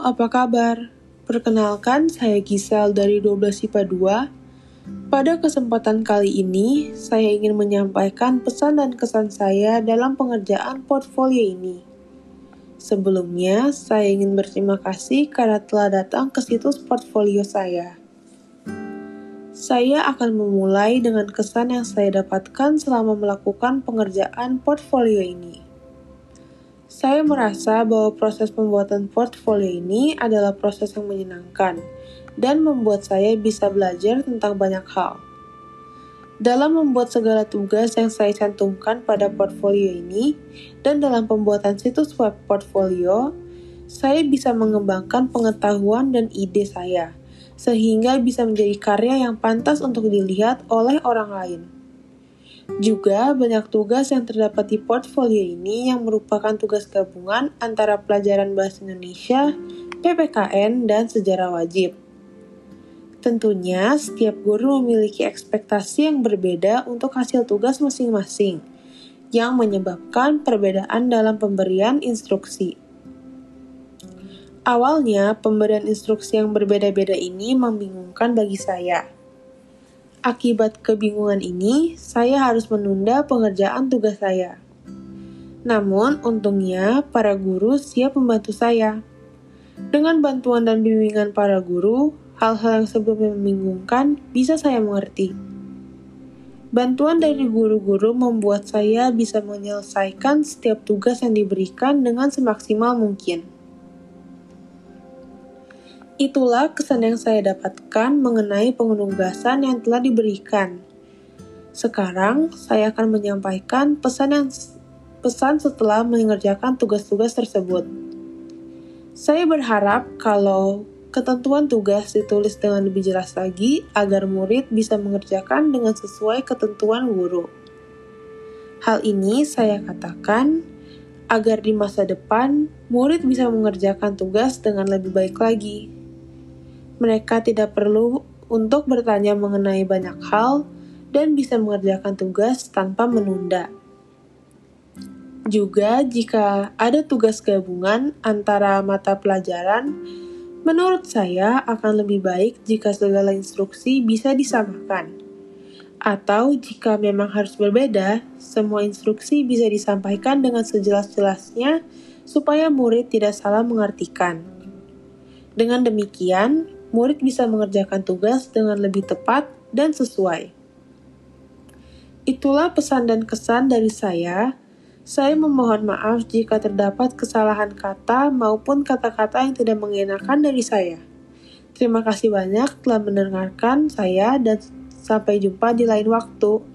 apa kabar? Perkenalkan, saya Gisel dari 12 IPA 2. Pada kesempatan kali ini, saya ingin menyampaikan pesan dan kesan saya dalam pengerjaan portfolio ini. Sebelumnya, saya ingin berterima kasih karena telah datang ke situs portfolio saya. Saya akan memulai dengan kesan yang saya dapatkan selama melakukan pengerjaan portfolio ini. Saya merasa bahwa proses pembuatan portfolio ini adalah proses yang menyenangkan dan membuat saya bisa belajar tentang banyak hal. Dalam membuat segala tugas yang saya cantumkan pada portfolio ini dan dalam pembuatan situs web portfolio, saya bisa mengembangkan pengetahuan dan ide saya, sehingga bisa menjadi karya yang pantas untuk dilihat oleh orang lain. Juga banyak tugas yang terdapat di portfolio ini yang merupakan tugas gabungan antara pelajaran bahasa Indonesia, PPKN, dan sejarah wajib. Tentunya, setiap guru memiliki ekspektasi yang berbeda untuk hasil tugas masing-masing, yang menyebabkan perbedaan dalam pemberian instruksi. Awalnya, pemberian instruksi yang berbeda-beda ini membingungkan bagi saya Akibat kebingungan ini, saya harus menunda pengerjaan tugas saya. Namun, untungnya para guru siap membantu saya. Dengan bantuan dan bimbingan para guru, hal-hal yang sebelumnya membingungkan bisa saya mengerti. Bantuan dari guru-guru membuat saya bisa menyelesaikan setiap tugas yang diberikan dengan semaksimal mungkin. Itulah kesan yang saya dapatkan mengenai penugasan yang telah diberikan. Sekarang, saya akan menyampaikan pesan yang pesan setelah mengerjakan tugas-tugas tersebut. Saya berharap kalau ketentuan tugas ditulis dengan lebih jelas lagi agar murid bisa mengerjakan dengan sesuai ketentuan guru. Hal ini saya katakan agar di masa depan murid bisa mengerjakan tugas dengan lebih baik lagi mereka tidak perlu untuk bertanya mengenai banyak hal dan bisa mengerjakan tugas tanpa menunda. Juga, jika ada tugas gabungan antara mata pelajaran, menurut saya akan lebih baik jika segala instruksi bisa disamakan. Atau jika memang harus berbeda, semua instruksi bisa disampaikan dengan sejelas-jelasnya supaya murid tidak salah mengartikan. Dengan demikian, murid bisa mengerjakan tugas dengan lebih tepat dan sesuai. Itulah pesan dan kesan dari saya. Saya memohon maaf jika terdapat kesalahan kata maupun kata-kata yang tidak mengenakan dari saya. Terima kasih banyak telah mendengarkan saya dan sampai jumpa di lain waktu.